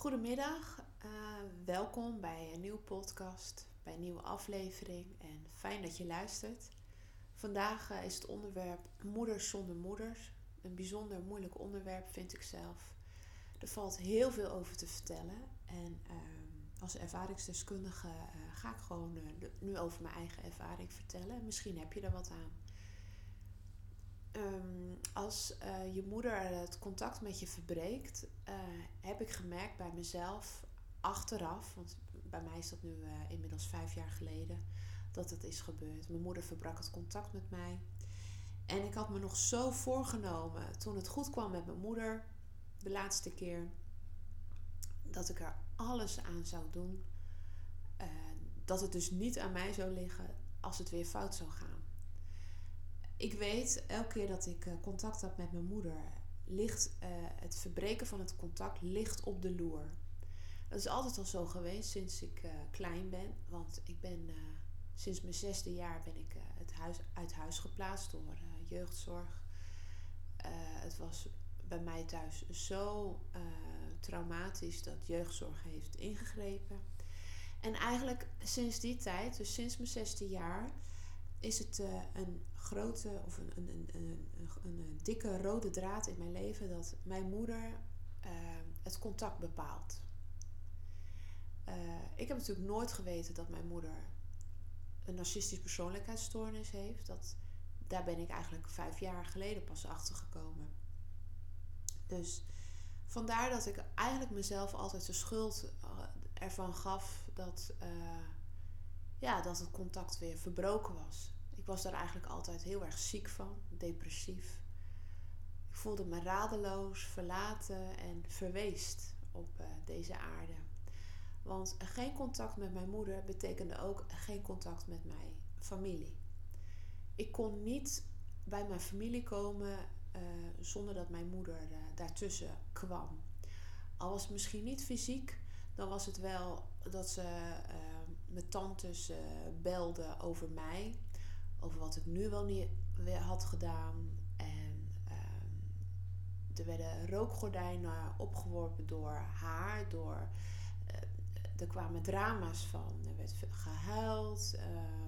Goedemiddag, uh, welkom bij een nieuwe podcast, bij een nieuwe aflevering en fijn dat je luistert. Vandaag uh, is het onderwerp moeders zonder moeders. Een bijzonder moeilijk onderwerp vind ik zelf. Er valt heel veel over te vertellen en uh, als ervaringsdeskundige uh, ga ik gewoon nu over mijn eigen ervaring vertellen. Misschien heb je er wat aan. Um, als uh, je moeder het contact met je verbreekt, uh, heb ik gemerkt bij mezelf achteraf, want bij mij is dat nu uh, inmiddels vijf jaar geleden dat het is gebeurd. Mijn moeder verbrak het contact met mij. En ik had me nog zo voorgenomen toen het goed kwam met mijn moeder, de laatste keer, dat ik er alles aan zou doen. dat het dus niet aan mij zou liggen als het weer fout zou gaan ik weet elke keer dat ik eh, contact heb met mijn moeder, ligt uh, het verbreken van het contact ligt op de loer. Dat is altijd al zo geweest sinds ik uh, klein ben. Want ik ben sinds mijn zesde jaar ben ik het huis, uit huis geplaatst door jeugdzorg. het was bij mij thuis zo traumatisch dat jeugdzorg heeft ingegrepen. En eigenlijk sinds die tijd, dus sinds mijn zesde jaar, is het uh, een grote of een, een, een, een, dikke rode draad in mijn leven dat mijn moeder uh, het contact bepaalt. Uh, ik heb natuurlijk nooit geweten dat mijn moeder een narcistisch persoonlijkheidsstoornis heeft. Dat, daar ben ik eigenlijk vijf jaar geleden pas achter gekomen. Dus vandaar dat ik eigenlijk mezelf altijd de schuld ervan gaf dat ja, dat het contact weer verbroken was. Ik was daar eigenlijk altijd heel erg ziek van, depressief. Ik voelde me radeloos, verlaten en verweest op uh, deze aarde. Want geen contact met mijn moeder betekende ook geen contact met mijn familie. Ik kon niet bij mijn familie komen uh, zonder dat mijn moeder uh, daartussen kwam. Al was het misschien niet fysiek, dan was het wel dat ze mijn tantes belden over mij over wat ik nu wel niet had gedaan. En um, er werden rookgordijnen opgeworpen door haar, door. Uh, er kwamen drama's van. Er werd gehuild. Uh,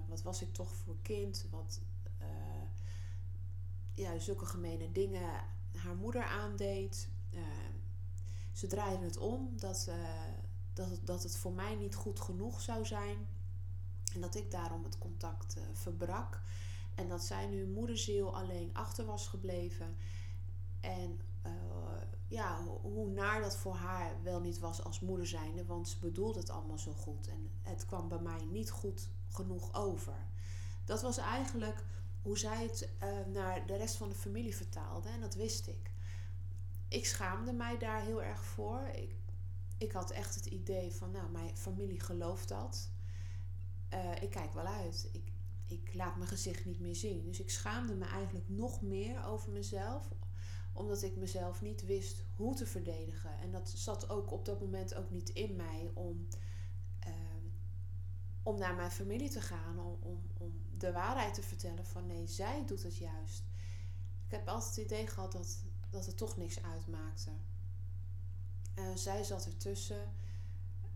wat was ik toch voor kind? Wat. Ja, zulke gemene dingen haar moeder aandeed. ze draaiden het om dat, dat, het, dat het voor mij niet goed genoeg zou zijn. En dat ik daarom het contact uh, verbrak. En dat zij nu moederziel alleen achter was gebleven. En uh, ja, hoe naar dat voor haar wel niet was als moeder zijnde. Want ze bedoelde het allemaal zo goed. En het kwam bij mij niet goed genoeg over. Dat was eigenlijk hoe zij het uh, naar de rest van de familie vertaalde. En dat wist ik. Ik schaamde mij daar heel erg voor. Ik, ik had echt het idee van, nou, mijn familie gelooft dat. Uh, ik kijk wel uit. Ik, ik laat mijn gezicht niet meer zien. Dus ik schaamde me eigenlijk nog meer over mezelf. Omdat ik mezelf niet wist hoe te verdedigen. En dat zat ook op dat moment ook niet in mij om, uh, om naar mijn familie te gaan. Om, om, om de waarheid te vertellen van nee, zij doet het juist. Ik heb altijd het idee gehad dat, dat het toch niks uitmaakte. Uh, zij zat ertussen.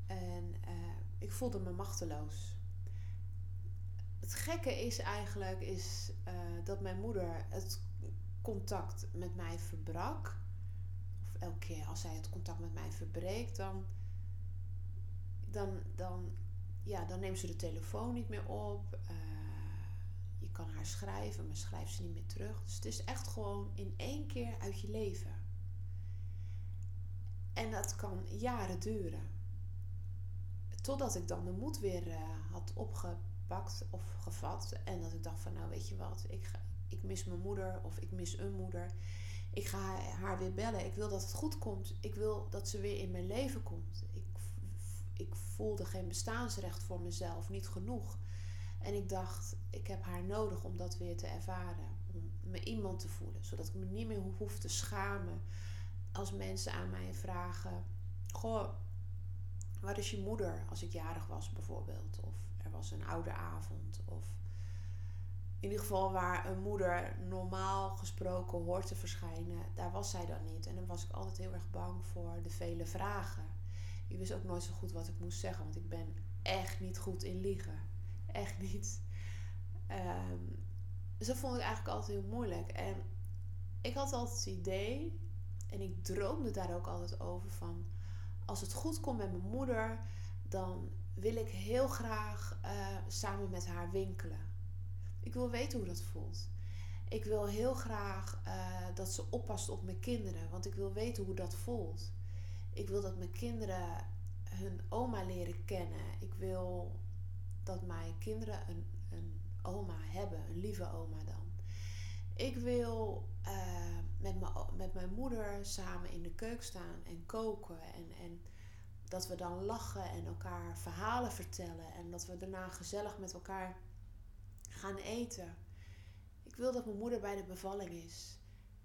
En uh, ik voelde me machteloos het gekke is eigenlijk is, uh, dat mijn moeder het contact met mij verbrak. Of elke keer als zij het contact met mij verbreekt, dan, dan, dan, ja, dan neemt ze de telefoon niet meer op. Je kan haar schrijven, maar schrijft ze niet meer terug. Dus het is echt gewoon in één keer uit je leven. En dat kan jaren duren. Totdat ik dan de moed weer uh, had opgepakt gepakt of gevat. En dat ik dacht van nou weet je wat, ik, ik mis mijn moeder of ik mis een moeder. Ik ga haar weer bellen. Ik wil dat het goed komt. Ik wil dat ze weer in mijn leven komt. Ik, ik voelde geen bestaansrecht voor mezelf, niet genoeg. En ik dacht, ik heb haar nodig om dat weer te ervaren. Om me iemand te voelen. Zodat ik me niet meer hoef te schamen als mensen aan mij vragen: Goh, waar is je moeder als ik jarig was bijvoorbeeld? Of er was een oude avond. Of in ieder geval waar een moeder normaal gesproken hoort te verschijnen, daar was zij dan niet. En dan was ik altijd heel erg bang voor de vele vragen. Ik wist ook nooit zo goed wat ik moest zeggen, want ik ben echt niet goed in liegen. Echt niet. Ehm, dus dat vond ik eigenlijk altijd heel moeilijk. En ik had altijd het idee, en ik droomde daar ook altijd over van, als het goed komt met mijn moeder, dan wil ik heel graag uh, samen met haar winkelen. Ik wil weten hoe dat voelt. Ik wil heel graag uh, dat ze oppast op mijn kinderen, want ik wil weten hoe dat voelt. Ik wil dat mijn kinderen hun oma leren kennen. Ik wil dat mijn kinderen een, een oma hebben, een lieve oma dan. Ik wil uh, met, met mijn moeder samen in de keuken staan en koken. En, en dat we dan lachen en elkaar verhalen vertellen. En dat we daarna gezellig met elkaar gaan eten. Ik wil dat mijn moeder bij de bevalling is.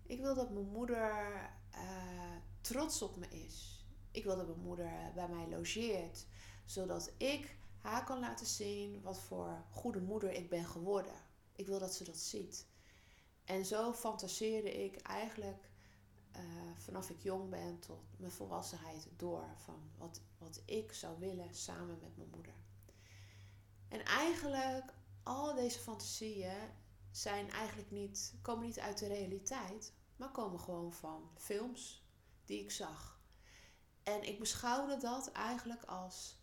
Ik wil dat mijn moeder uh, trots op me is. Ik wil dat mijn moeder bij mij logeert. Zodat ik haar kan laten zien wat voor goede moeder ik ben geworden. Ik wil dat ze dat ziet. En zo fantaseerde ik eigenlijk uh, vanaf ik jong ben tot mijn volwassenheid door. Van wat, wat ik zou willen samen met mijn moeder. En eigenlijk, al deze fantasieën zijn eigenlijk niet, komen niet uit de realiteit, maar komen gewoon van films die ik zag. En ik beschouwde dat eigenlijk als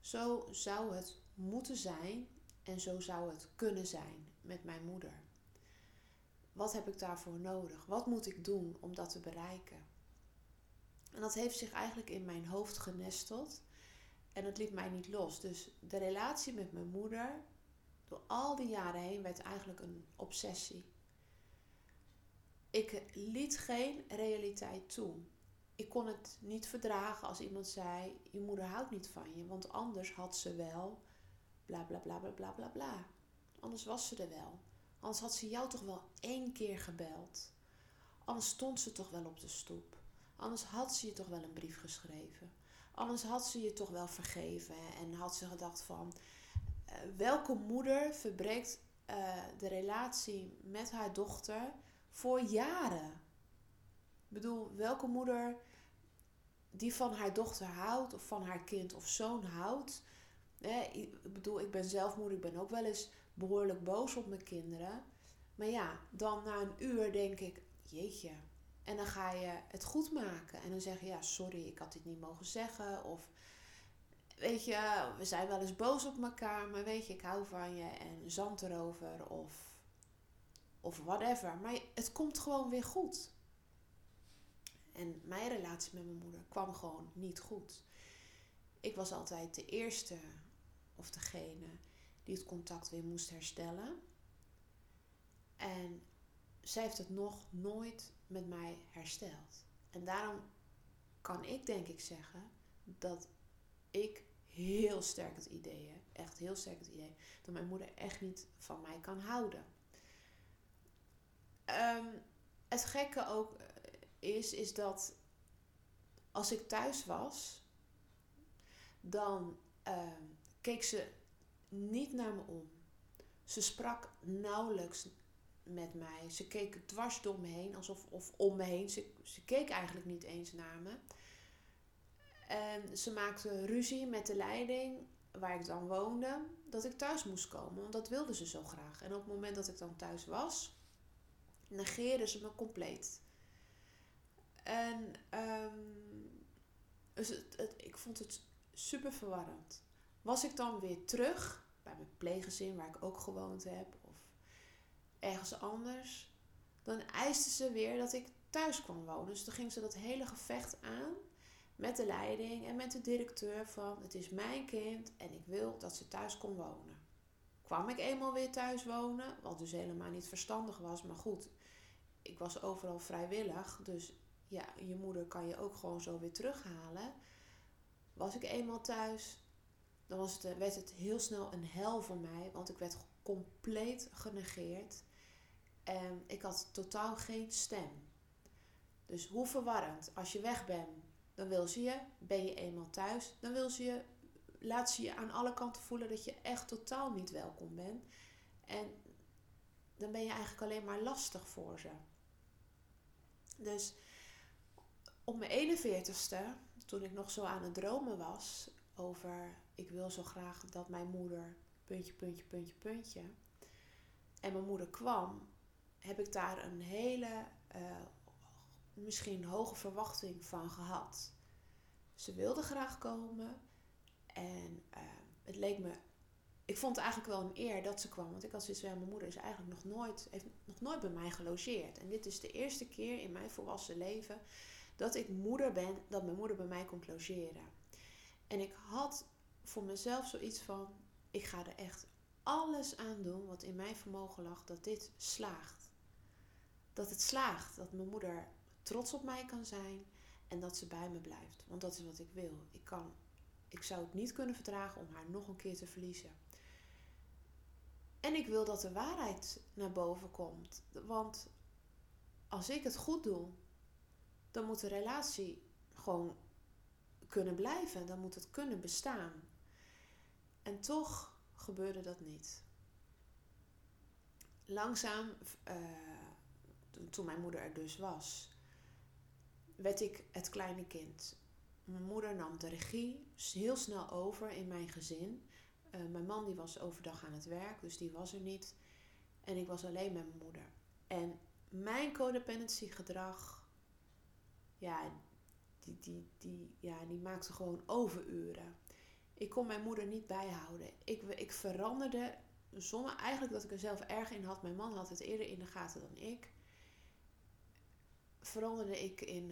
zo zou het moeten zijn en zo zou het kunnen zijn met mijn moeder. Wat heb ik daarvoor nodig? Wat moet ik doen om dat te bereiken? En dat heeft zich eigenlijk in mijn hoofd genesteld. En het liet mij niet los. Dus de relatie met mijn moeder, door al die jaren heen, werd eigenlijk een obsessie. Ik liet geen realiteit toe. Ik kon het niet verdragen als iemand zei: Je moeder houdt niet van je, want anders had ze wel. bla bla bla bla bla bla bla. Anders was ze er wel. Anders had ze jou toch wel één keer gebeld. Anders stond ze toch wel op de stoep. Anders had ze je toch wel een brief geschreven. Anders had ze je toch wel vergeven en had ze gedacht van uh, welke moeder verbreekt uh, de relatie met haar dochter voor jaren? Ik bedoel, welke moeder die van haar dochter houdt of van haar kind of zoon houdt. ik bedoel, ik ben zelf moeder, ik ben ook wel eens behoorlijk boos op mijn kinderen. Maar ja, dan na een uur denk ik, jeetje. En dan ga je het goed maken. En dan zeg je, ja, sorry, ik had dit niet mogen zeggen. Of, weet je, we zijn wel eens boos op elkaar, maar weet je, ik hou van je. En zand erover of, of whatever. Maar het komt gewoon weer goed. En mijn relatie met mijn moeder kwam gewoon niet goed. Ik was altijd de eerste of degene die het contact weer moest herstellen. En zij heeft het nog nooit met mij hersteld. En daarom kan ik denk ik zeggen dat ik heel sterk het idee heb, echt heel sterk het idee, dat mijn moeder echt niet van mij kan houden. Um, het gekke ook is, is dat als ik thuis was, dan uh, keek ze niet naar me om. Ze sprak nauwelijks met mij. Ze keek dwars door me heen, alsof of om me heen. Ze, ze keek eigenlijk niet eens naar me. En ze maakte ruzie met de leiding waar ik dan woonde, dat ik thuis moest komen. Want dat wilde ze zo graag. En op het moment dat ik dan thuis was, negeerde ze me compleet. En um, dus het, ik vond het super verwarrend. Was ik dan weer terug bij mijn pleeggezin, waar ik ook gewoond heb, of ergens anders, dan eiste ze weer dat ik thuis kwam wonen. Dus toen ging ze dat hele gevecht aan met de leiding en met de directeur van het is mijn kind en ik wil dat ze thuis kon wonen. Kwam ik eenmaal weer thuis wonen, wat dus helemaal niet verstandig was, maar goed, ik was overal vrijwillig, dus ja, je moeder kan je ook gewoon zo weer terughalen. Was ik eenmaal thuis, dan was het, werd het heel snel een hel voor mij, want ik werd compleet genegeerd en ik had totaal geen stem. Dus hoe verwarrend. Als je weg bent, dan wil ze je. Ben je eenmaal thuis, dan wil ze je, laat ze je aan alle kanten voelen dat je echt totaal niet welkom bent. En dan ben je eigenlijk alleen maar lastig voor ze. Dus op mijn 41ste, toen ik nog zo aan het dromen was over ik wil zo graag dat mijn moeder puntje, puntje, puntje, puntje. En mijn moeder kwam, heb ik daar een hele, uh, misschien hoge verwachting van gehad. Ze wilde graag komen en uh, het leek me ik vond het eigenlijk wel een eer dat ze kwam. Want ik had zoiets van, mijn moeder is eigenlijk nog nooit, heeft nog nooit bij mij gelogeerd. En dit is de eerste keer in mijn volwassen leven dat ik moeder ben, dat mijn moeder bij mij komt logeren. En ik had voor mezelf zoiets van, ik ga er echt alles aan doen wat in mijn vermogen lag, dat dit slaagt. Dat het slaagt, dat mijn moeder trots op mij kan zijn en dat ze bij me blijft. Want dat is wat ik wil. Ik, kan, ik zou het niet kunnen verdragen om haar nog een keer te verliezen. En ik wil dat de waarheid naar boven komt. Want als ik het goed doe, dan moet de relatie gewoon kunnen blijven. Dan moet het kunnen bestaan. En toch gebeurde dat niet. Langzaam, uh, toen mijn moeder er dus was, werd ik het kleine kind. Mijn moeder nam de regie heel snel over in mijn gezin. Uh, mijn man die was overdag aan het werk, dus die was er niet. En ik was alleen met mijn moeder. En mijn codependency gedrag, ja, die, die, die, maakte gewoon overuren. Ik kon mijn moeder niet bijhouden. Ik, ik veranderde zonder eigenlijk dat ik er zelf erg in had. Mijn man had het eerder in de gaten dan ik. Veranderde ik in,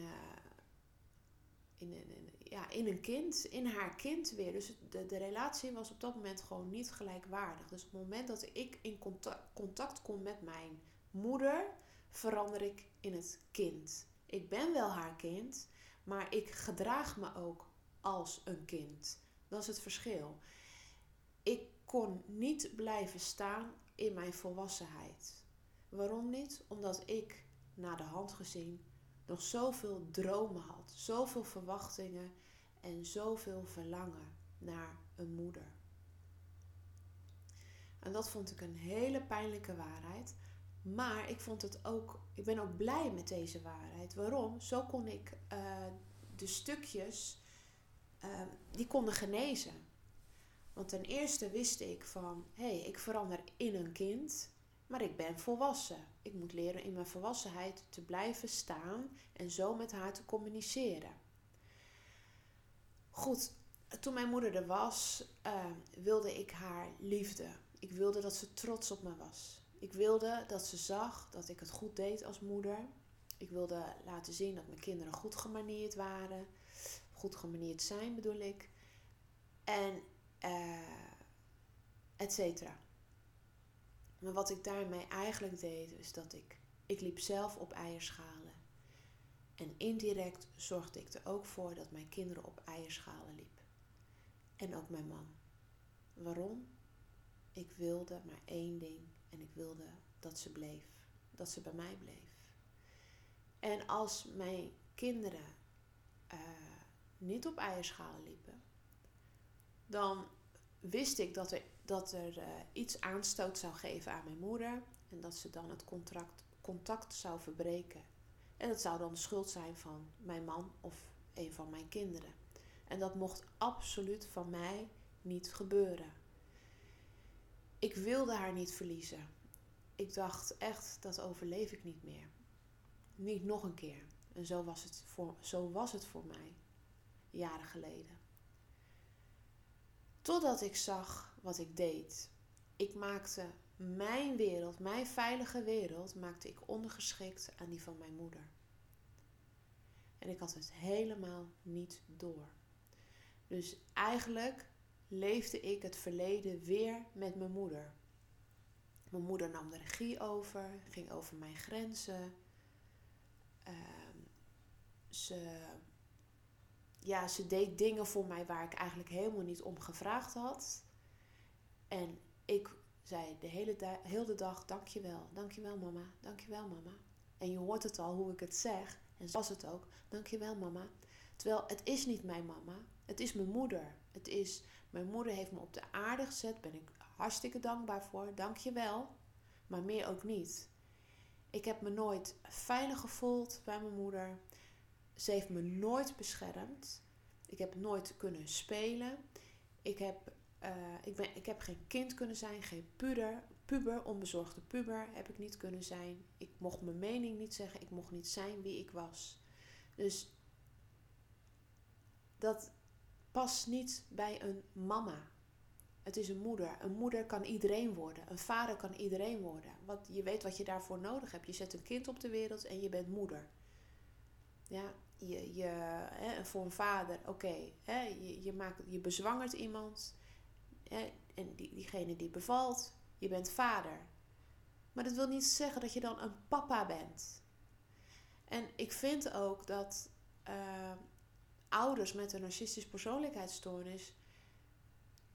in, in, ja, in een kind, in haar kind weer. Dus de, de relatie was op dat moment gewoon niet gelijkwaardig. Dus op het moment dat ik in contact, contact kom met mijn moeder, verander ik in het kind. Ik ben wel haar kind, maar ik gedraag me ook als een kind. Dat is het verschil. Ik kon niet blijven staan in mijn volwassenheid. Waarom niet? Omdat ik, na de hand gezien, nog zoveel dromen had, zoveel verwachtingen en zoveel verlangen naar een moeder. En dat vond ik een hele pijnlijke waarheid. Maar ik vond het ook, ik ben ook blij met deze waarheid. Waarom? Zo kon ik uh, de stukjes, uh, die konden genezen. Want ten eerste wist ik van, hé, hey, ik verander in een kind. Maar ik ben volwassen. Ik moet leren in mijn volwassenheid te blijven staan en zo met haar te communiceren. Goed, toen mijn moeder er was, uh, wilde ik haar liefde. Ik wilde dat ze trots op me was. Ik wilde dat ze zag dat ik het goed deed als moeder. Ik wilde laten zien dat mijn kinderen goed gemanierd waren. Goed gemanierd zijn bedoel ik. En uh, et cetera. Maar wat ik daarmee eigenlijk deed, is dat ik, ik liep zelf op eierschalen. En indirect zorgde ik er ook voor dat mijn kinderen op eierschalen liepen. En ook mijn man. Waarom? Ik wilde maar één ding en ik wilde dat ze bleef. Dat ze bij mij bleef. En als mijn kinderen uh, niet op eierschalen liepen, dan wist ik dat er dat er uh, iets aanstoot zou geven aan mijn moeder en dat ze dan het contract, contact zou verbreken. En dat zou dan de schuld zijn van mijn man of een van mijn kinderen. En dat mocht absoluut van mij niet gebeuren. Ik wilde haar niet verliezen. Ik dacht echt, dat overleef ik niet meer. Niet nog een keer. En zo was het voor, zo was het voor mij, jaren geleden. Totdat ik zag wat ik deed. Ik maakte mijn wereld, mijn veilige wereld, maakte ik ondergeschikt aan die van mijn moeder. En ik had het helemaal niet door. Dus eigenlijk leefde ik het verleden weer met mijn moeder. Mijn moeder nam de regie over, ging over mijn grenzen. Uh, ze ja, ze deed dingen voor mij waar ik eigenlijk helemaal niet om gevraagd had. En ik zei de hele, hele dag, dankjewel, dankjewel mama, dankjewel mama. En je hoort het al hoe ik het zeg. En was het ook, dankjewel mama. Terwijl het is niet mijn mama, het is mijn moeder. Het is, mijn moeder heeft me op de aarde gezet, ben ik hartstikke dankbaar voor, dankjewel. Maar meer ook niet. Ik heb me nooit veilig gevoeld bij mijn moeder. Ze heeft me nooit beschermd. Ik heb nooit kunnen spelen. Ik heb, eh, ik, ben, ik heb geen kind kunnen zijn, geen puber, puber, onbezorgde puber heb ik niet kunnen zijn. Ik mocht mijn mening niet zeggen, ik mocht niet zijn wie ik was. Dus dat past niet bij een mama. Het is een moeder. Een moeder kan iedereen worden. Een vader kan iedereen worden. Want je weet wat je daarvoor nodig hebt. Je zet een kind op de wereld en je bent moeder. Ja, je, je, hè, voor een vader, oké, je, je, je bezwangert iemand. Hè, en die, diegene die bevalt, je bent vader. Maar dat wil niet zeggen dat je dan een papa bent. En ik vind ook dat uh, ouders met een narcistische persoonlijkheidsstoornis,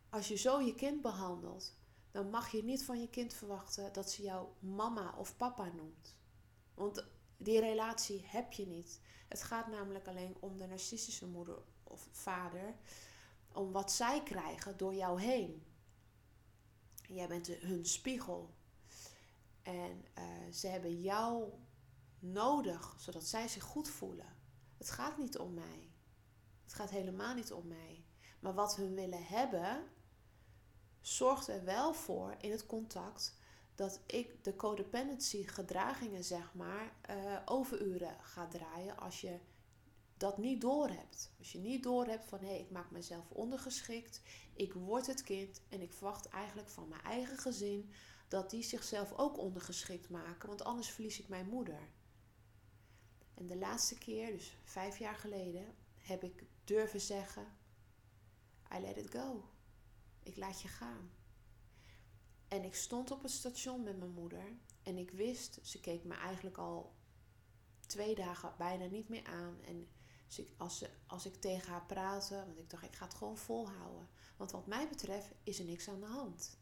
als je zo je kind behandelt, dan mag je niet van je kind verwachten dat ze jou mama of papa noemt. Want die relatie heb je niet. Het gaat namelijk alleen om de narcistische moeder of vader, om wat zij krijgen door jou heen. Jij bent hun spiegel. En uh, ze hebben jou nodig, zodat zij zich goed voelen. Het gaat niet om mij. Het gaat helemaal niet om mij. Maar wat hun willen hebben, zorgt er wel voor in het contact dat ik de codependency gedragingen, zeg maar, uh, overuren ga draaien als je dat niet doorhebt. Als je niet doorhebt van hé, hey, ik maak mezelf ondergeschikt, ik word het kind en ik verwacht eigenlijk van mijn eigen gezin dat die zichzelf ook ondergeschikt maken, want anders verlies ik mijn moeder. En de laatste keer, dus vijf jaar geleden, heb ik durven zeggen: I let it go. Ik laat je gaan. En ik stond op het station met mijn moeder en ik wist, ze keek me eigenlijk al twee dagen bijna niet meer aan. En als, ze, als ik tegen haar praatte, want ik dacht, ik ga het gewoon volhouden. Want wat mij betreft is er niks aan de hand.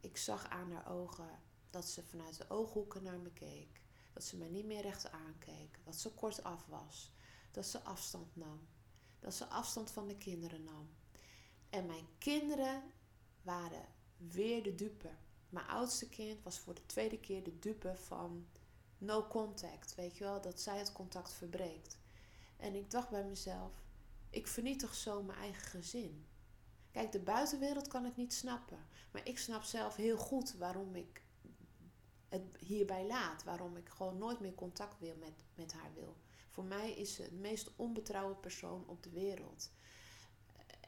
Ik zag aan haar ogen dat ze vanuit de ooghoeken naar me keek. Dat ze me niet meer recht aankeek. Dat ze kort af was. Dat ze afstand nam. Dat ze afstand van de kinderen nam. En mijn kinderen waren weer de dupe. Mijn oudste kind was voor de tweede keer de dupe van no contact. Weet je wel, dat zij het contact verbreekt. En ik dacht bij mezelf, ik vernietig zo mijn eigen gezin. Kijk, de buitenwereld kan het niet snappen. Maar ik snap zelf heel goed waarom ik het hierbij laat. Waarom ik gewoon nooit meer contact wil met, met haar wil. Voor mij is ze de meest onbetrouwde persoon op de wereld.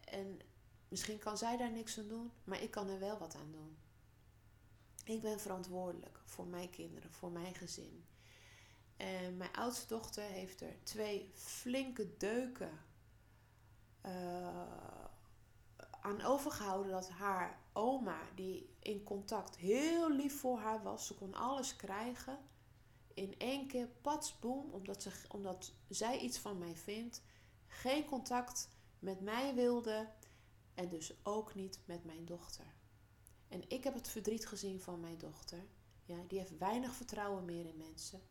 En misschien kan zij daar niks aan doen, maar ik kan er wel wat aan doen. Ik ben verantwoordelijk voor mijn kinderen, voor mijn gezin. En mijn oudste dochter heeft er twee flinke deuken uh, aan overgehouden dat haar oma, die in contact heel lief voor haar was, ze kon alles krijgen, in één keer patsboom, omdat, ze, omdat zij iets van mij vindt, geen contact met mij wilde en dus ook niet met mijn dochter. En ik heb het verdriet gezien van mijn dochter. Ja, die heeft weinig vertrouwen meer in mensen.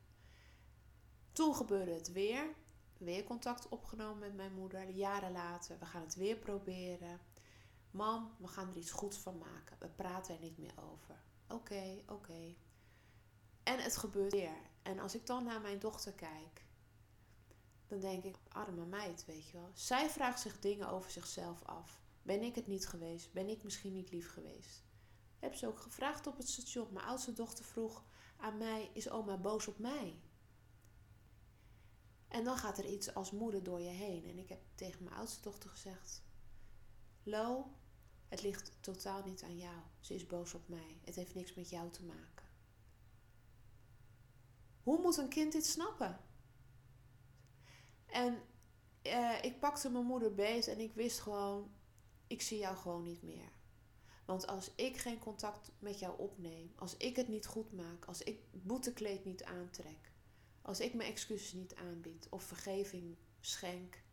Toen gebeurde het weer. Weer contact opgenomen met mijn moeder. Jaren later, we gaan het weer proberen. Mam, we gaan er iets goeds van maken. We praten er niet meer over. Oké, oké. En het gebeurt weer. En als ik dan naar mijn dochter kijk, dan denk ik, arme meid, weet je wel. Zij vraagt zich dingen over zichzelf af. Ben ik het niet geweest? Ben ik misschien niet lief geweest? Heb ze ook gevraagd op het station. Mijn oudste dochter vroeg aan mij: Is oma boos op mij? En dan gaat er iets als moeder door je heen. En ik heb tegen mijn oudste dochter gezegd: Lo, het ligt totaal niet aan jou. Ze is boos op mij. Het heeft niks met jou te maken. Hoe moet een kind dit snappen? En uh, ik pakte mijn moeder beet en ik wist gewoon: ik zie jou gewoon niet meer. Want als ik geen contact met jou opneem, als ik het niet goed maak, als ik boetekleed niet aantrek, als ik mijn excuses niet aanbied of vergeving schenk,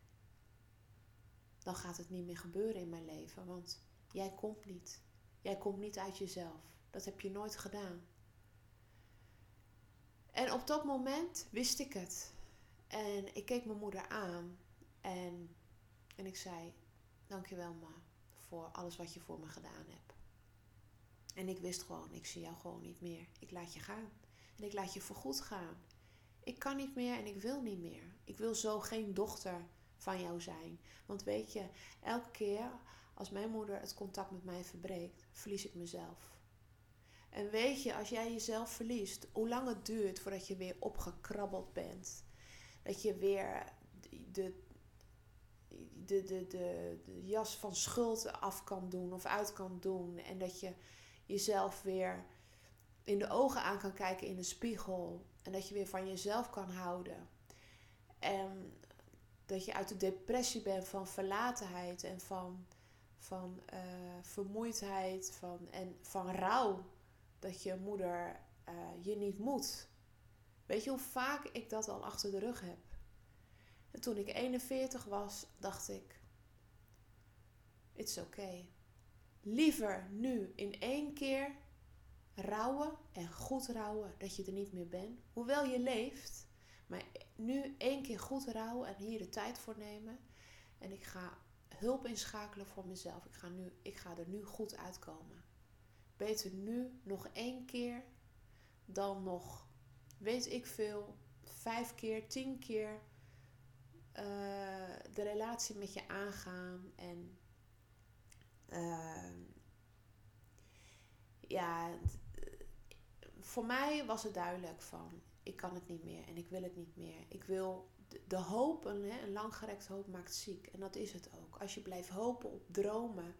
dan gaat het niet meer gebeuren in mijn leven. Want jij komt niet. Jij komt niet uit jezelf. Dat heb je nooit gedaan. En op dat moment wist ik het. En ik keek mijn moeder aan en, en ik zei: Dankjewel, ma, voor alles wat je voor me gedaan hebt. En ik wist gewoon: ik zie jou gewoon niet meer. Ik laat je gaan. En ik laat je voorgoed gaan. Ik kan niet meer en ik wil niet meer. Ik wil zo geen dochter van jou zijn. Want weet je, elke keer als mijn moeder het contact met mij verbreekt, verlies ik mezelf. En weet je, als jij jezelf verliest, hoe lang het duurt voordat je weer opgekrabbeld bent. Dat je weer de, de, de, de, de jas van schuld af kan doen of uit kan doen. En dat je jezelf weer in de ogen aan kan kijken in de spiegel. En dat je weer van jezelf kan houden. En dat je uit de depressie bent van verlatenheid en van, van uh, vermoeidheid van, en van rouw. Dat je moeder uh, je niet moet. Weet je hoe vaak ik dat al achter de rug heb? En toen ik 41 was, dacht ik: It's okay. Liever nu in één keer rouwen en goed rouwen dat je er niet meer bent. Hoewel je leeft, maar nu één keer goed rouwen en hier de tijd voor nemen. En ik ga hulp inschakelen voor mezelf. Ik ga, nu, ik ga er nu goed uitkomen. Beter nu nog één keer dan nog, weet ik veel, vijf keer, tien keer uh, de relatie met je aangaan. En uh, ja, voor mij was het duidelijk van ik kan het niet meer en ik wil het niet meer. Ik wil de, hoop, een, een langgerekt hoop maakt ziek. En dat is het ook. Als je blijft hopen op dromen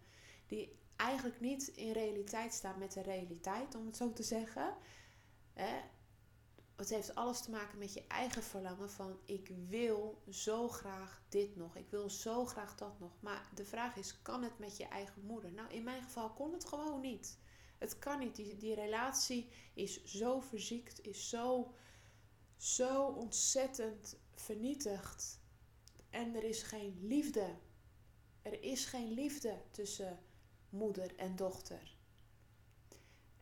die eigenlijk niet in realiteit staan met de realiteit, om het zo te zeggen. Hè, het heeft alles te maken met je eigen verlangen van ik wil zo graag dit nog. Ik wil zo graag dat nog. Maar de vraag is, kan het met je eigen moeder? Nou, in mijn geval kon het gewoon niet. Het kan niet. Die, die relatie is zo verziekt, is zo, zo ontzettend vernietigd. En er is geen liefde. Er is geen liefde tussen moeder en dochter.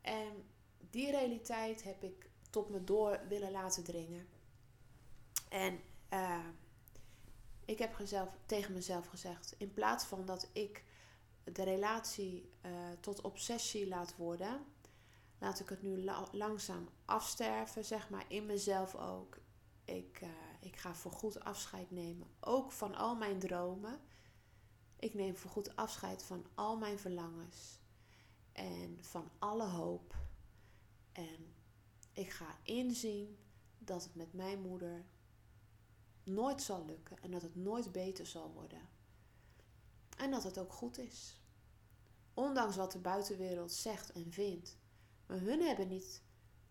En die realiteit heb ik tot me door willen laten dringen. En uh, ik heb gezelf, tegen mezelf gezegd: in plaats van dat ik de relatie uh, tot obsessie laat worden, laat ik het nu la langzaam afsterven, zeg maar, in mezelf ook. Ik, uh, ik ga voorgoed afscheid nemen, ook van al mijn dromen. Ik neem voorgoed afscheid van al mijn verlangens en van alle hoop. En ik ga inzien dat het met mijn moeder nooit zal lukken en dat het nooit beter zal worden. En dat het ook goed is. Ondanks wat de buitenwereld zegt en vindt. Maar hun hebben niet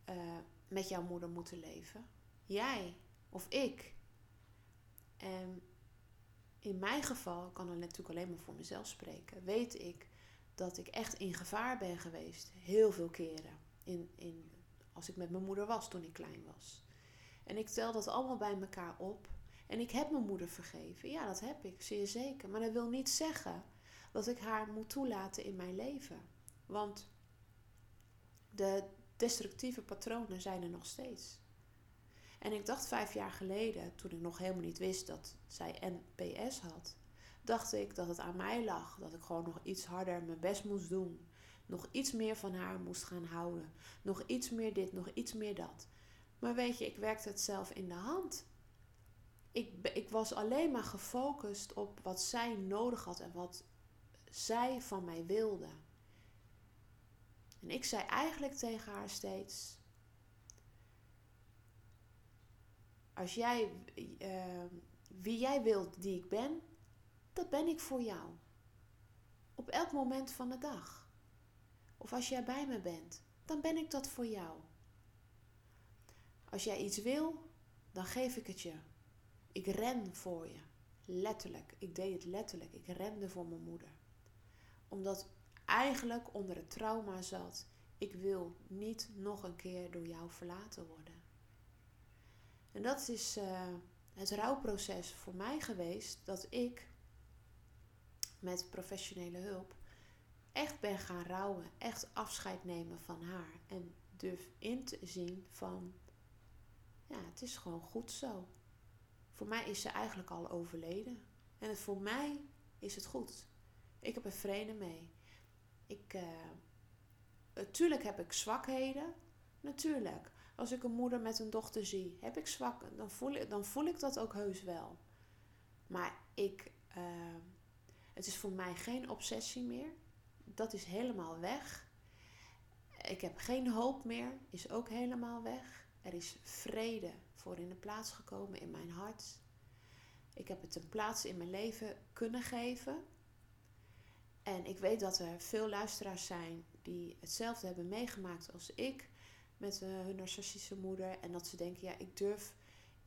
uh, met jouw moeder moeten leven. Jij of ik. En in mijn geval, kan ik natuurlijk alleen maar voor mezelf spreken, weet ik dat ik echt in gevaar ben geweest. Heel veel keren. In, in als ik met mijn moeder was toen ik klein was. En ik tel dat allemaal bij elkaar op. En ik heb mijn moeder vergeven. Ja, dat heb ik, zeer zeker. Maar dat wil niet zeggen dat ik haar moet toelaten in mijn leven. Want de destructieve patronen zijn er nog steeds. En ik dacht vijf jaar geleden, toen ik nog helemaal niet wist dat zij NPS had, dacht ik dat het aan mij lag. Dat ik gewoon nog iets harder mijn best moest doen nog iets meer van haar moest gaan houden. Nog iets meer dit, nog iets meer dat. Maar weet je, ik werkte het zelf in de hand. Ik, ik was alleen maar gefocust op wat zij nodig had en wat zij van mij wilde. En ik zei eigenlijk tegen haar steeds: Als jij uh, wie jij wilt die ik ben, dat ben ik voor jou. Op elk moment van de dag. Of als jij bij me bent, dan ben ik dat voor jou. Als jij iets wil, dan geef ik het je. Ik ren voor je. Letterlijk. Ik deed het letterlijk. Ik rende voor mijn moeder. Omdat eigenlijk onder het trauma zat. Ik wil niet nog een keer door jou verlaten worden. En dat is uh, het rouwproces voor mij geweest. Dat ik met professionele hulp echt ben gaan rouwen, echt afscheid nemen van haar en durf in te zien van, ja, het is gewoon goed zo. Voor mij is ze eigenlijk al overleden. En voor mij is het goed. Ik heb er vrede mee. Ik, natuurlijk heb ik zwakheden. Natuurlijk. Als ik een moeder met een dochter zie, heb ik zwak, dan voel ik, dan voel ik dat ook heus wel. Maar ik, ehm, het is voor mij geen obsessie meer. Dat is helemaal weg. Ik heb geen hoop meer, is ook helemaal weg. Er is vrede voor in de plaats gekomen in mijn hart. Ik heb het een plaats in mijn leven kunnen geven. En ik weet dat er veel luisteraars zijn die hetzelfde hebben meegemaakt als ik met uh, hun narcistische moeder. En dat ze denken, ja, ik durf,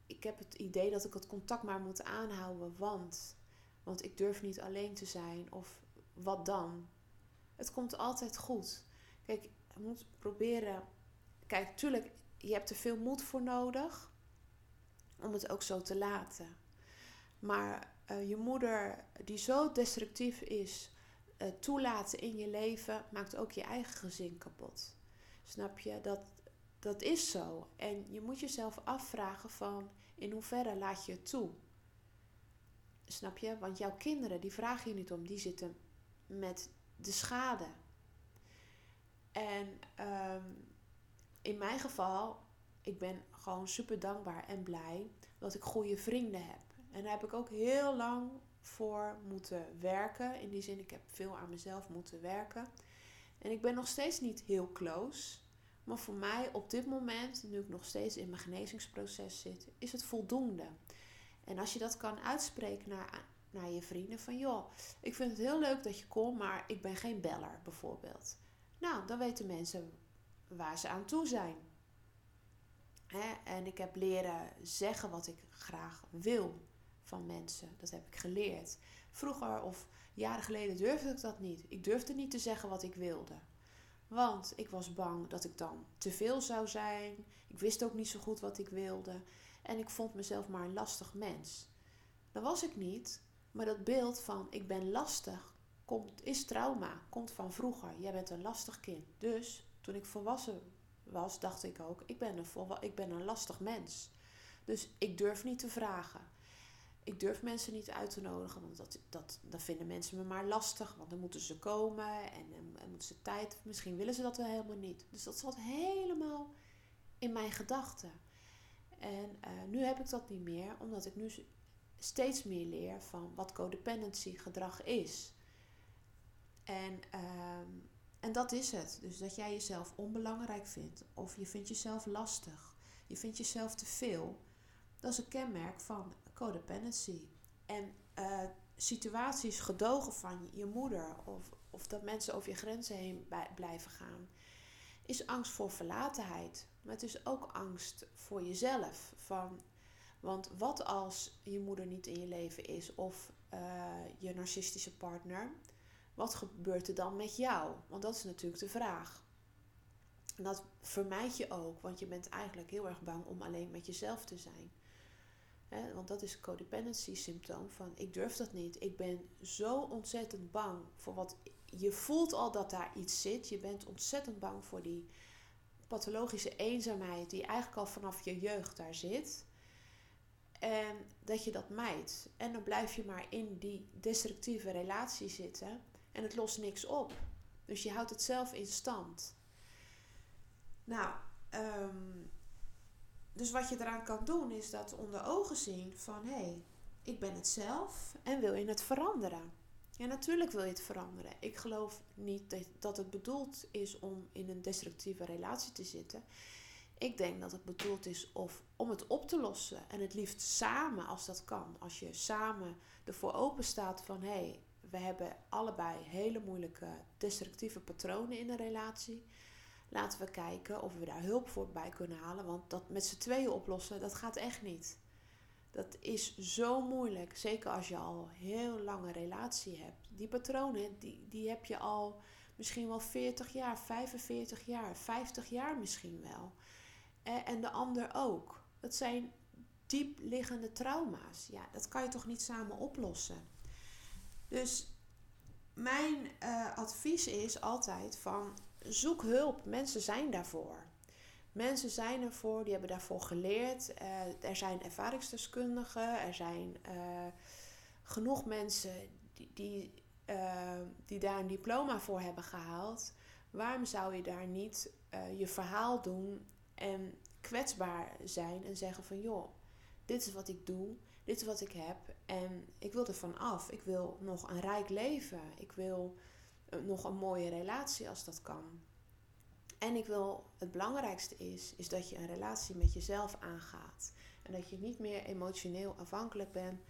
ik heb het idee dat ik het contact maar moet aanhouden, want, want ik durf niet alleen te zijn. Of wat dan? Het komt altijd goed. Kijk, je moet proberen. Kijk, tuurlijk, je hebt er veel moed voor nodig om het ook zo te laten. Maar uh, je moeder, die zo destructief is, uh, toelaten in je leven, maakt ook je eigen gezin kapot. Snap je? Dat, dat is zo. En je moet jezelf afvragen van in hoeverre laat je het toe? Snap je? Want jouw kinderen, die vragen je niet om. Die zitten met de schade. En um, in mijn geval, ik ben gewoon super dankbaar en blij dat ik goede vrienden heb. En daar heb ik ook heel lang voor moeten werken. In die zin, ik heb veel aan mezelf moeten werken. En ik ben nog steeds niet heel close. Maar voor mij op dit moment, nu ik nog steeds in mijn genezingsproces zit, is het voldoende. En als je dat kan uitspreken naar, naar je vrienden van joh, ik vind het heel leuk dat je komt, maar ik ben geen beller bijvoorbeeld. Nou, dan weten mensen waar ze aan toe zijn. En ik heb leren zeggen wat ik graag wil van mensen. Dat heb ik geleerd. Vroeger of jaren geleden durfde ik dat niet. Ik durfde niet te zeggen wat ik wilde. Want ik was bang dat ik dan te veel zou zijn. Ik wist ook niet zo goed wat ik wilde. En ik vond mezelf maar een lastig mens. Dat was ik niet. Maar dat beeld van ik ben lastig komt, is trauma. Komt van vroeger. Jij bent een lastig kind. Dus toen ik volwassen was, dacht ik ook: ik ben een, ik ben een lastig mens. Dus ik durf niet te vragen. Ik durf mensen niet uit te nodigen, want dat, dat, dat vinden mensen me maar lastig. Want dan moeten ze komen en, en, moeten ze tijd. Misschien willen ze dat wel helemaal niet. Dus dat zat helemaal in mijn gedachten. En uh, nu heb ik dat niet meer, omdat ik nu steeds meer leer van wat codependency gedrag is. En, uh, en dat is het. Dus dat jij jezelf onbelangrijk vindt, of je vindt jezelf lastig, je vindt jezelf te veel. Dat is een kenmerk van codependency. En uh, situaties gedogen van je moeder of, of dat mensen over je grenzen heen blijven gaan, is angst voor verlatenheid. Maar het is ook angst voor jezelf. Van, want wat als je moeder niet in je leven is of uh, je narcistische partner? Wat gebeurt er dan met jou? Want dat is natuurlijk de vraag. En dat vermijd je ook, want je bent eigenlijk heel erg bang om alleen met jezelf te zijn want dat is een codependency symptoom van ik durf dat niet. Ik ben zo ontzettend bang voor wat je voelt al dat daar iets zit. Je bent ontzettend bang voor die pathologische eenzaamheid die eigenlijk al vanaf je jeugd daar zit. En dat je dat mijt. En dan blijf je maar in die destructieve relatie zitten en het lost niks op. Dus je houdt het zelf in stand. Nou, um, dus wat je eraan kan doen is dat onder ogen zien van hé, hey, ik ben het zelf en wil je het veranderen. Ja, natuurlijk wil je het veranderen. Ik geloof niet dat het bedoeld is om in een destructieve relatie te zitten. Ik denk dat het bedoeld is of, om het op te lossen. En het liefst samen als dat kan. Als je samen ervoor open staat van hé, hey, we hebben allebei hele moeilijke destructieve patronen in een relatie. Laten we kijken of we daar hulp voor bij kunnen halen. Want dat met z'n tweeën oplossen, dat gaat echt niet. Dat is zo moeilijk. Zeker als je al heel lange relatie hebt. Die patronen, die, die heb je al misschien wel 40 jaar, 45 jaar, 50 jaar misschien wel. En de ander ook. Dat zijn diep liggende trauma's. Ja, dat kan je toch niet samen oplossen. Dus mijn uh, advies is altijd van zoek hulp. Mensen zijn daarvoor. Mensen zijn ervoor, die hebben daarvoor geleerd. Uh, er zijn ervaringsdeskundigen, er zijn uh, genoeg mensen die, die, uh, die daar een diploma voor hebben gehaald. Waarom zou je daar niet je verhaal doen en kwetsbaar zijn en zeggen van joh, dit is wat ik doe, dit is wat ik heb en ik wil er van af. Ik wil nog een rijk leven. Ik wil eh, nog een mooie relatie als dat kan. En ik wil, het belangrijkste is, is dat je een relatie met jezelf aangaat. En dat je niet meer emotioneel afhankelijk bent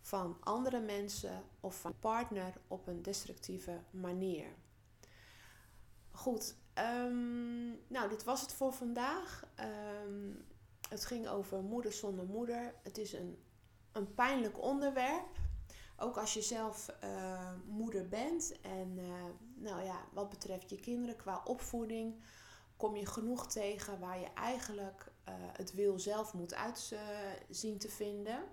van andere mensen of van partner op een destructieve manier. Goed, um, nou dit was het voor vandaag. Ehm, het ging over moeder zonder moeder. Het is een, een pijnlijk onderwerp. Ook als je zelf uh, moeder bent. En uh, nou ja, wat betreft je kinderen qua opvoeding, kom je genoeg tegen waar je eigenlijk uh, het wil zelf moet uitzien te vinden.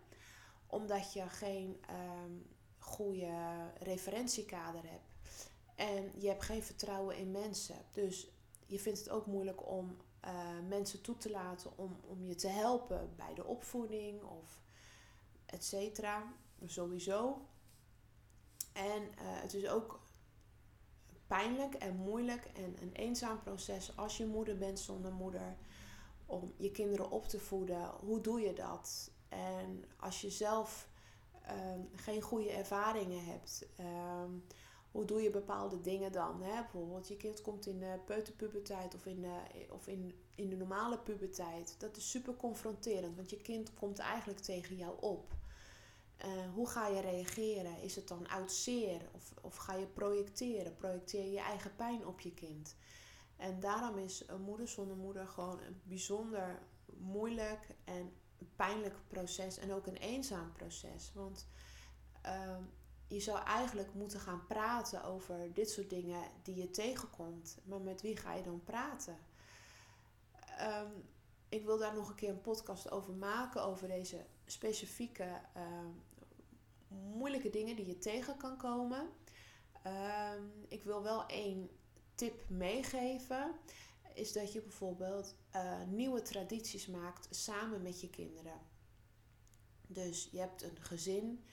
Omdat je geen um, goede referentiekader hebt. En je hebt geen vertrouwen in mensen. Dus je vindt het ook moeilijk om mensen toe te laten om, om je te helpen bij de opvoeding of et cetera. Sowieso. En uh, het is ook pijnlijk en moeilijk en een eenzaam proces als je moeder bent zonder moeder. Om je kinderen op te voeden. Hoe doe je dat? En als je zelf um, geen goede ervaringen hebt. Um, hoe doe je bepaalde dingen dan? Hè? Bijvoorbeeld, je kind komt in de peuterpuberteit of, in de, of in, in de normale puberteit. Dat is super confronterend, want je kind komt eigenlijk tegen jou op. Uh, hoe ga je reageren? Is het dan oud zeer? Of, of ga je projecteren? Projecteer je je eigen pijn op je kind? En daarom is een moeder zonder moeder gewoon een bijzonder moeilijk en pijnlijk proces. En ook een eenzaam proces. Want uh, je zou eigenlijk moeten gaan praten over dit soort dingen die je tegenkomt. Maar met wie ga je dan praten? Um, ik wil daar nog een keer een podcast over maken, over deze specifieke um, moeilijke dingen die je tegen kan komen. Um, ik wil wel één tip meegeven. Is dat je bijvoorbeeld uh, nieuwe tradities maakt samen met je kinderen. Dus je hebt een gezin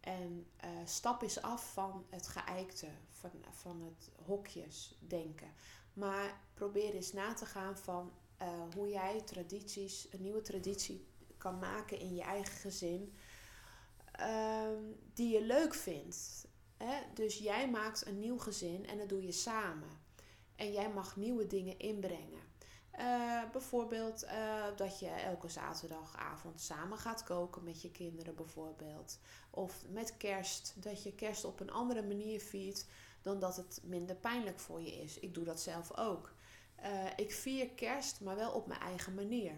en uh, stap eens af van het geëikte, van, van het hokjes denken. Maar probeer eens na te gaan van uh, hoe jij tradities, een nieuwe traditie kan maken in je eigen gezin. Uh, die je leuk vindt. Hè? Dus jij maakt een nieuw gezin en dat doe je samen. En jij mag nieuwe dingen inbrengen. Uh, bijvoorbeeld uh, dat je elke zaterdagavond samen gaat koken met je kinderen bijvoorbeeld. Of met kerst, dat je kerst op een andere manier viert dan dat het minder pijnlijk voor je is. Ik doe dat zelf ook. Uh, ik vier kerst, maar wel op mijn eigen manier.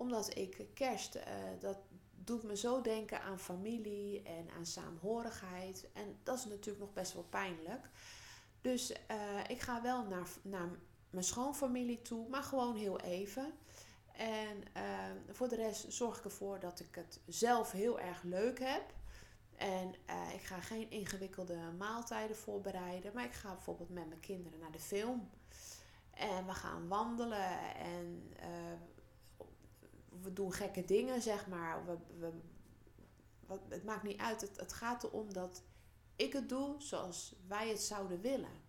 Omdat ik kerst, dat doet me zo denken aan familie en aan saamhorigheid. En dat is natuurlijk nog best wel pijnlijk. Dus ik ga wel naar, naar mijn schoonfamilie toe, maar gewoon heel even. En uh, voor de rest zorg ik ervoor dat ik het zelf heel erg leuk heb. En ik ga geen ingewikkelde maaltijden voorbereiden, maar ik ga bijvoorbeeld met mijn kinderen naar de film. En we gaan wandelen en we doen gekke dingen, zeg maar. We, we, wat, het maakt niet uit. Het, het gaat erom dat ik het doe zoals wij het zouden willen.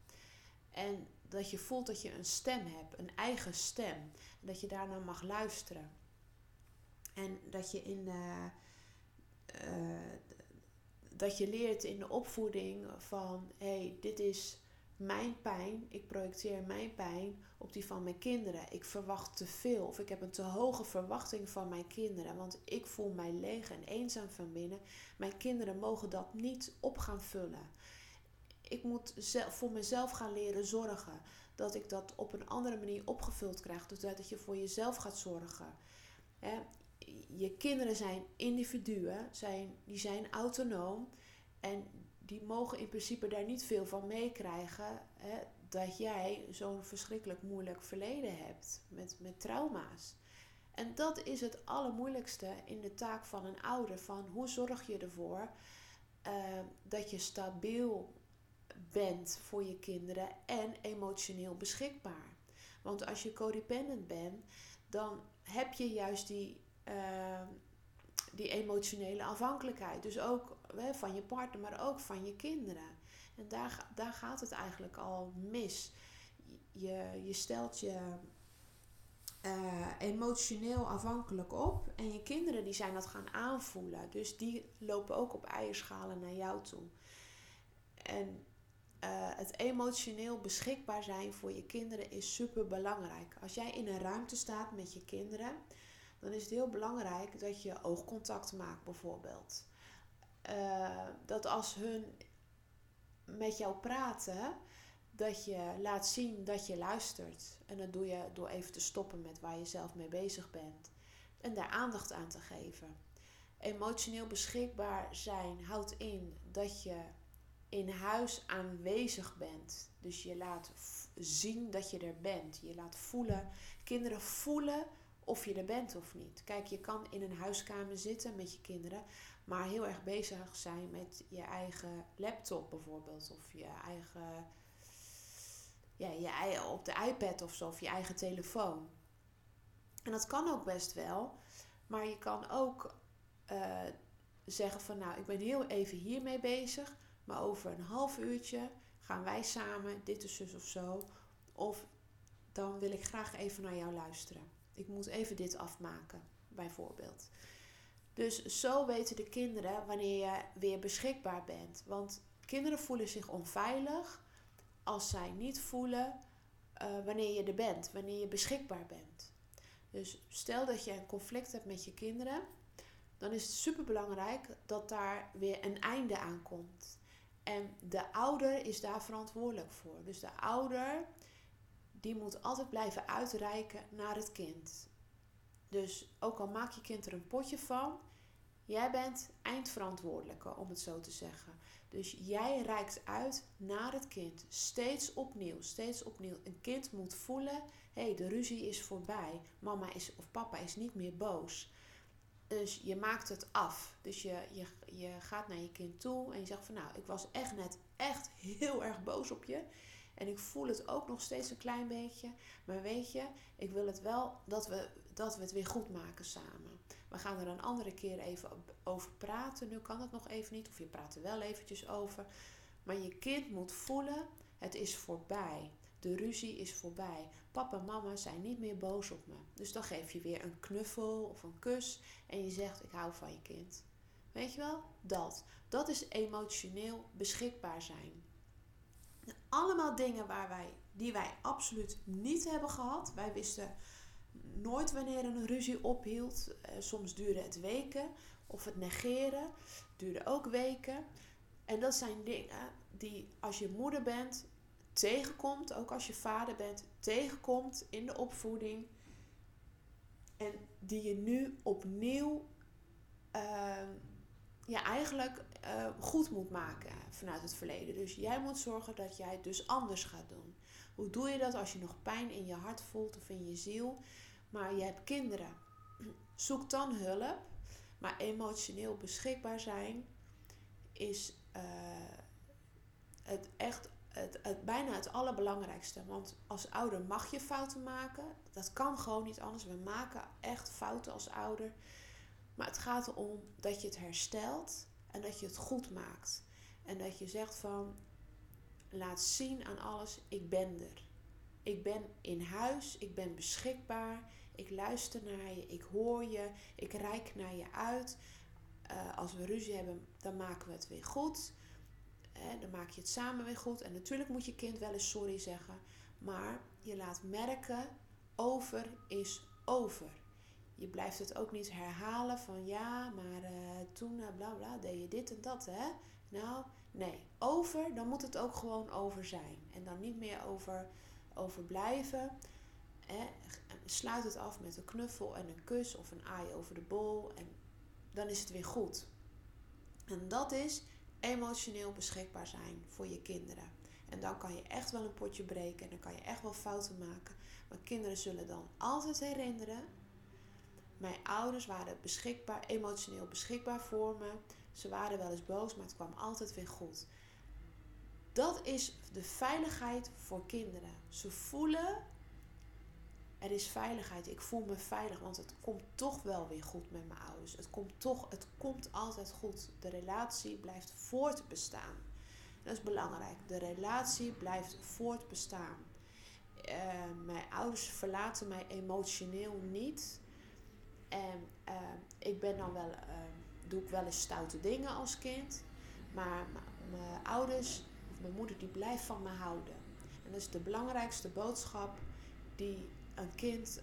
En dat je voelt dat je een stem hebt, een eigen stem. En dat je daarnaar mag luisteren. En dat je in uh, uh, dat je leert in de opvoeding van hé, hey, dit is mijn pijn. Ik projecteer mijn pijn op die van mijn kinderen. Ik verwacht te veel of ik heb een te hoge verwachting van mijn kinderen. Want ik voel mij leeg en eenzaam van binnen. Mijn kinderen mogen dat niet op gaan vullen ik moet zelf, voor mezelf gaan leren zorgen. Dat ik dat op een andere manier opgevuld krijg. Dus dat je voor jezelf gaat zorgen. je kinderen zijn individuen, zijn, die zijn autonoom. En die mogen in principe daar niet veel van meekrijgen. Dat jij zo'n verschrikkelijk moeilijk verleden hebt met, met trauma's. En dat is het allermoeilijkste in de taak van een ouder. Van hoe zorg je ervoor uh, dat je stabiel bent voor je kinderen en emotioneel beschikbaar. Want als je codependent bent, dan heb je juist die, uh, die emotionele afhankelijkheid. Dus ook van je partner, maar ook van je kinderen. En daar, daar gaat het eigenlijk al mis. Je, je stelt je eh, emotioneel afhankelijk op. En je kinderen die zijn dat gaan aanvoelen. Dus die lopen ook op eierschalen naar jou toe. En uh, het emotioneel beschikbaar zijn voor je kinderen is super belangrijk. Als jij in een ruimte staat met je kinderen, dan is het heel belangrijk dat je oogcontact maakt, bijvoorbeeld. Uh, dat als hun met jou praten, dat je laat zien dat je luistert. En dat doe je door even te stoppen met waar je zelf mee bezig bent. En daar aandacht aan te geven. Emotioneel beschikbaar zijn houdt in dat je in huis aanwezig bent. Dus je laat zien dat je er bent. Je laat voelen. Kinderen voelen of je er bent of niet. Kijk, je kan in een huiskamer zitten met je kinderen, maar heel erg bezig zijn met je eigen laptop bijvoorbeeld. Of je eigen ja, je, op de iPad of zo, of je eigen telefoon. En dat kan ook best wel, maar je kan ook uh, zeggen van nou, ik ben heel even hiermee bezig, maar over een half uurtje gaan wij samen dit is zus of zo. Of dan wil ik graag even naar jou luisteren. Ik moet even dit afmaken, bijvoorbeeld. Dus zo weten de kinderen wanneer je weer beschikbaar bent. Want kinderen voelen zich onveilig als zij niet voelen uh, wanneer je er bent, wanneer je beschikbaar bent. Dus stel dat je een conflict hebt met je kinderen, dan is het super belangrijk dat daar weer een einde aan komt. En de ouder is daar verantwoordelijk voor. Dus de ouder die moet altijd blijven uitreiken naar het kind. Dus ook al maak je kind er een potje van, jij bent eindverantwoordelijke, om het zo te zeggen. Dus jij reikt uit naar het kind. Steeds opnieuw, steeds opnieuw. Een kind moet voelen: hé, hey, de ruzie is voorbij. Mama is of papa is niet meer boos. Dus je maakt het af. Dus je, je, je gaat naar je kind toe en je zegt van nou, ik was echt net echt heel erg boos op je. En ik voel het ook nog steeds een klein beetje. Maar weet je, ik wil het wel dat we, dat we het weer goed maken samen. We gaan er een andere keer even over praten. Nu kan het nog even niet, of je praat er wel eventjes over. Maar je kind moet voelen, het is voorbij. De ruzie is voorbij. Papa en mama zijn niet meer boos op me. Dus dan geef je weer een knuffel of een kus en je zegt: Ik hou van je kind. Weet je wel? Dat. Dat is emotioneel beschikbaar zijn. Allemaal dingen waar wij, die wij absoluut niet hebben gehad. Wij wisten nooit wanneer een ruzie ophield. Eh, soms duurde het weken. Of het negeren duurde ook weken. En dat zijn dingen die als je moeder bent tegenkomt, ook als je vader bent, tegenkomt in de opvoeding. En die je nu opnieuw uh, ja, eigenlijk uh, goed moet maken vanuit het verleden. Dus jij moet zorgen dat jij het dus anders gaat doen. Hoe doe je dat als je nog pijn in je hart voelt of in je ziel? Maar je hebt kinderen. Zoek dan hulp. Maar emotioneel beschikbaar zijn is uh, het echt het, het, bijna het allerbelangrijkste. Want als ouder mag je fouten maken. Dat kan gewoon niet anders. We maken echt fouten als ouder. Maar het gaat erom dat je het herstelt en dat je het goed maakt. En dat je zegt van laat zien aan alles, ik ben er. Ik ben in huis, ik ben beschikbaar, ik luister naar je, ik hoor je, ik reik naar je uit. Uh, als we ruzie hebben, dan maken we het weer goed. Dan maak je het samen weer goed. En natuurlijk moet je kind wel eens sorry zeggen. Maar je laat merken, over is over. Je blijft het ook niet herhalen van ja, maar uh, toen uh, bla bla deed je dit en dat hè. Nou, nee, over, dan moet het ook gewoon over zijn. En dan niet meer over, over blijven. Sluit het af met een knuffel en een kus of een aai over de bol. En dan is het weer goed. En dat is emotioneel beschikbaar zijn voor je kinderen. En dan kan je echt wel een potje breken en dan kan je echt wel fouten maken. Maar kinderen zullen dan altijd herinneren. Mijn ouders waren beschikbaar, emotioneel beschikbaar voor me. Ze waren wel eens boos, maar het kwam altijd weer goed. Dat is de veiligheid voor kinderen. Ze voelen, er is veiligheid. Ik voel me veilig, want het komt toch wel weer goed met mijn ouders. Het komt toch, het komt altijd goed. De relatie blijft voortbestaan. Dat is belangrijk. De relatie blijft voortbestaan. mijn ouders verlaten mij emotioneel niet. En ik ben dan wel, doe ik wel eens stoute dingen als kind. Maar mijn ouders, mijn moeder, die blijft van me houden. En dat is de belangrijkste boodschap die een kind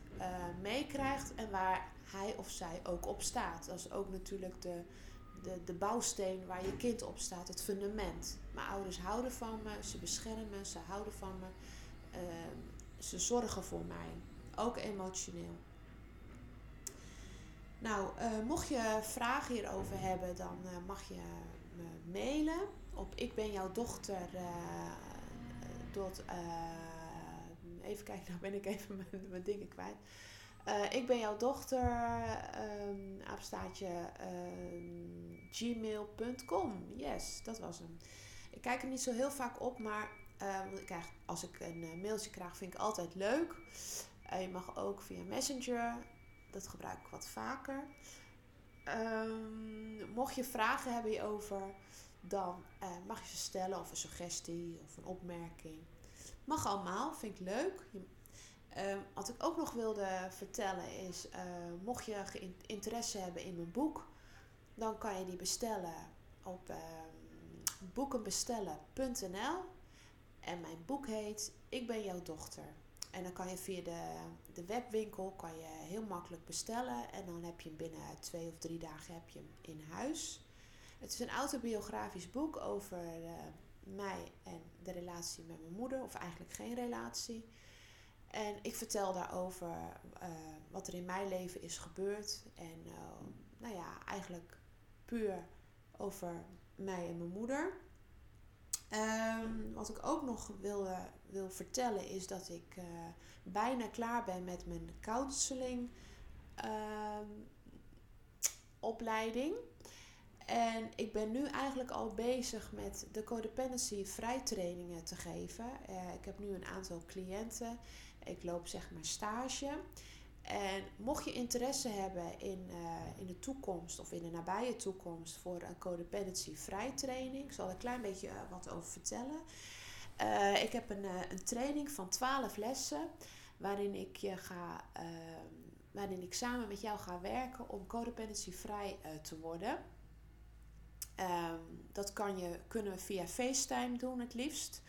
meekrijgt en waar hij of zij ook op staat. Dat is ook natuurlijk de, de, de bouwsteen waar je kind op staat, het fundament. Mijn ouders houden van me, ze beschermen me, ze houden van me. Ehm, ze zorgen voor mij, ook emotioneel. Nou, uh, mocht je vragen hierover hebben, dan uh, mag je me mailen op ik ben jouw dochter. Even kijken, nou ben ik even mijn, dingen kwijt. Uh, ik ben jouw dochter, um, aapstaatje um, gmail.com. Yes, dat was hem. Ik kijk er niet zo heel vaak op, maar uh, ik als ik een uh, mailtje krijg, vind ik altijd leuk. je mag ook via Messenger, dat gebruik ik wat vaker. Um, mocht je vragen hebben hierover, dan mag je ze stellen of een suggestie of een opmerking. Mag allemaal, vind ik leuk. Ehm, wat ik ook nog wilde vertellen is, uh, mocht je interesse hebben in mijn boek, dan kan je die bestellen op uh, boekenbestellen.nl. En mijn boek heet Ik ben jouw dochter. En dan kan je via de, de webwinkel kan je heel makkelijk bestellen. En dan heb je hem binnen twee of drie dagen heb je hem in huis. Het is een autobiografisch boek over uh, mij en de relatie met mijn moeder. Of eigenlijk geen relatie. En ik vertel daarover uh, wat er in mijn leven is gebeurd. En uh, nou ja, eigenlijk puur over mij en mijn moeder. Um, wat ik ook nog wil, wil vertellen is dat ik uh, bijna klaar ben met mijn counseling um, opleiding. En ik ben nu eigenlijk al bezig met de codependency vrijtrainingen te geven. ik heb nu een aantal cliënten ik loop zeg maar stage. En mocht je interesse hebben in, uh, in de toekomst of in de nabije toekomst voor een codependency vrijtraining, ik zal een klein beetje uh, wat over vertellen. Ik heb een, een training van 12 lessen waarin ik je ga, ehm, waarin ik samen met jou ga werken om codependency vrij te worden. Um, dat kan je, kunnen we via FaceTime doen het liefst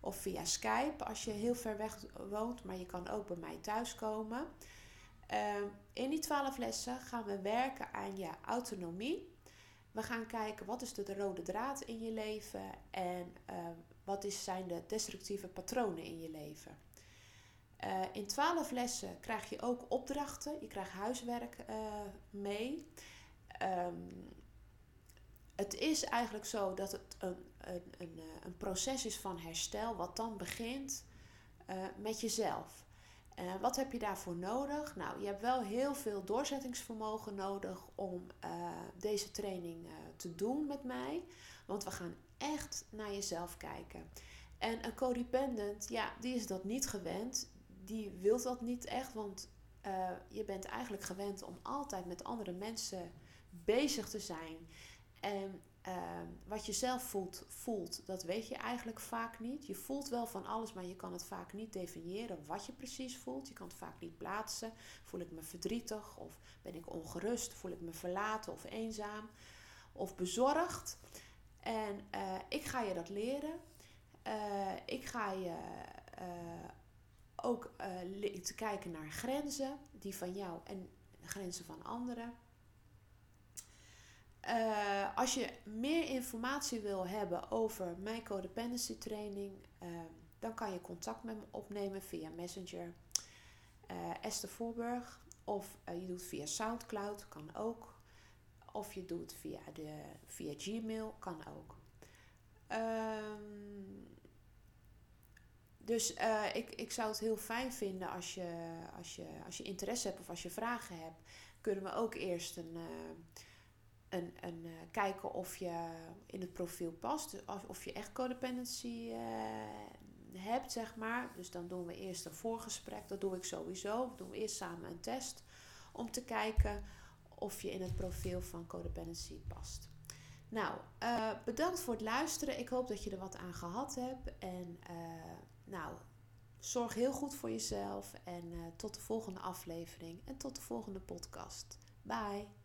of via Skype als je heel ver weg woont, maar je kan ook bij mij thuiskomen. Uh, in die twaalf lessen gaan we werken aan je autonomie. We gaan kijken wat is de rode draad in je leven en uh, wat zijn de destructieve patronen in je leven. Uh, in twaalf lessen krijg je ook opdrachten, je krijgt huiswerk eh, mee. Um, het is eigenlijk zo dat het een, een, een, eh, een proces is van herstel, wat dan begint uh, met jezelf. Uh, wat heb je daarvoor nodig? Nou, je hebt wel heel veel doorzettingsvermogen nodig om deze training te doen met mij. Want we gaan echt naar jezelf kijken. En een codependent, ja, die is dat niet gewend. Die wil dat niet echt, want je bent eigenlijk gewend om altijd met andere mensen bezig te zijn. En uh, wat je zelf voelt, voelt, dat weet je eigenlijk vaak niet. Je voelt wel van alles, maar je kan het vaak niet definiëren wat je precies voelt. Je kan het vaak niet plaatsen. Voel ik me verdrietig of ben ik ongerust? Voel ik me verlaten of eenzaam of bezorgd? En uh, ik ga je dat leren. Uh, ik ga je uh, ook te kijken naar grenzen, die van jou en grenzen van anderen. Uh, als je meer informatie wil hebben over mijn codependency training, uh, dan kan je contact met me opnemen via Messenger, uh, Esther Voorburg, of je doet via SoundCloud, kan ook. Of je doet via, de, via Gmail, kan ook. Um, dus ik, ik zou het heel fijn vinden als je, als, je, als je interesse hebt of als je vragen hebt, kunnen we ook eerst een een, uh, kijken of je in het profiel past. Of, of je echt codependency uh, hebt, zeg maar. Dus dan doen we eerst een voorgesprek. Dat doe ik sowieso. We doen eerst samen een test. Om te kijken of je in het profiel van codependency past. Nou, uh, bedankt voor het luisteren. Ik hoop dat je er wat aan gehad hebt. En nou, zorg heel goed voor jezelf en tot de volgende aflevering en tot de volgende podcast. Bye!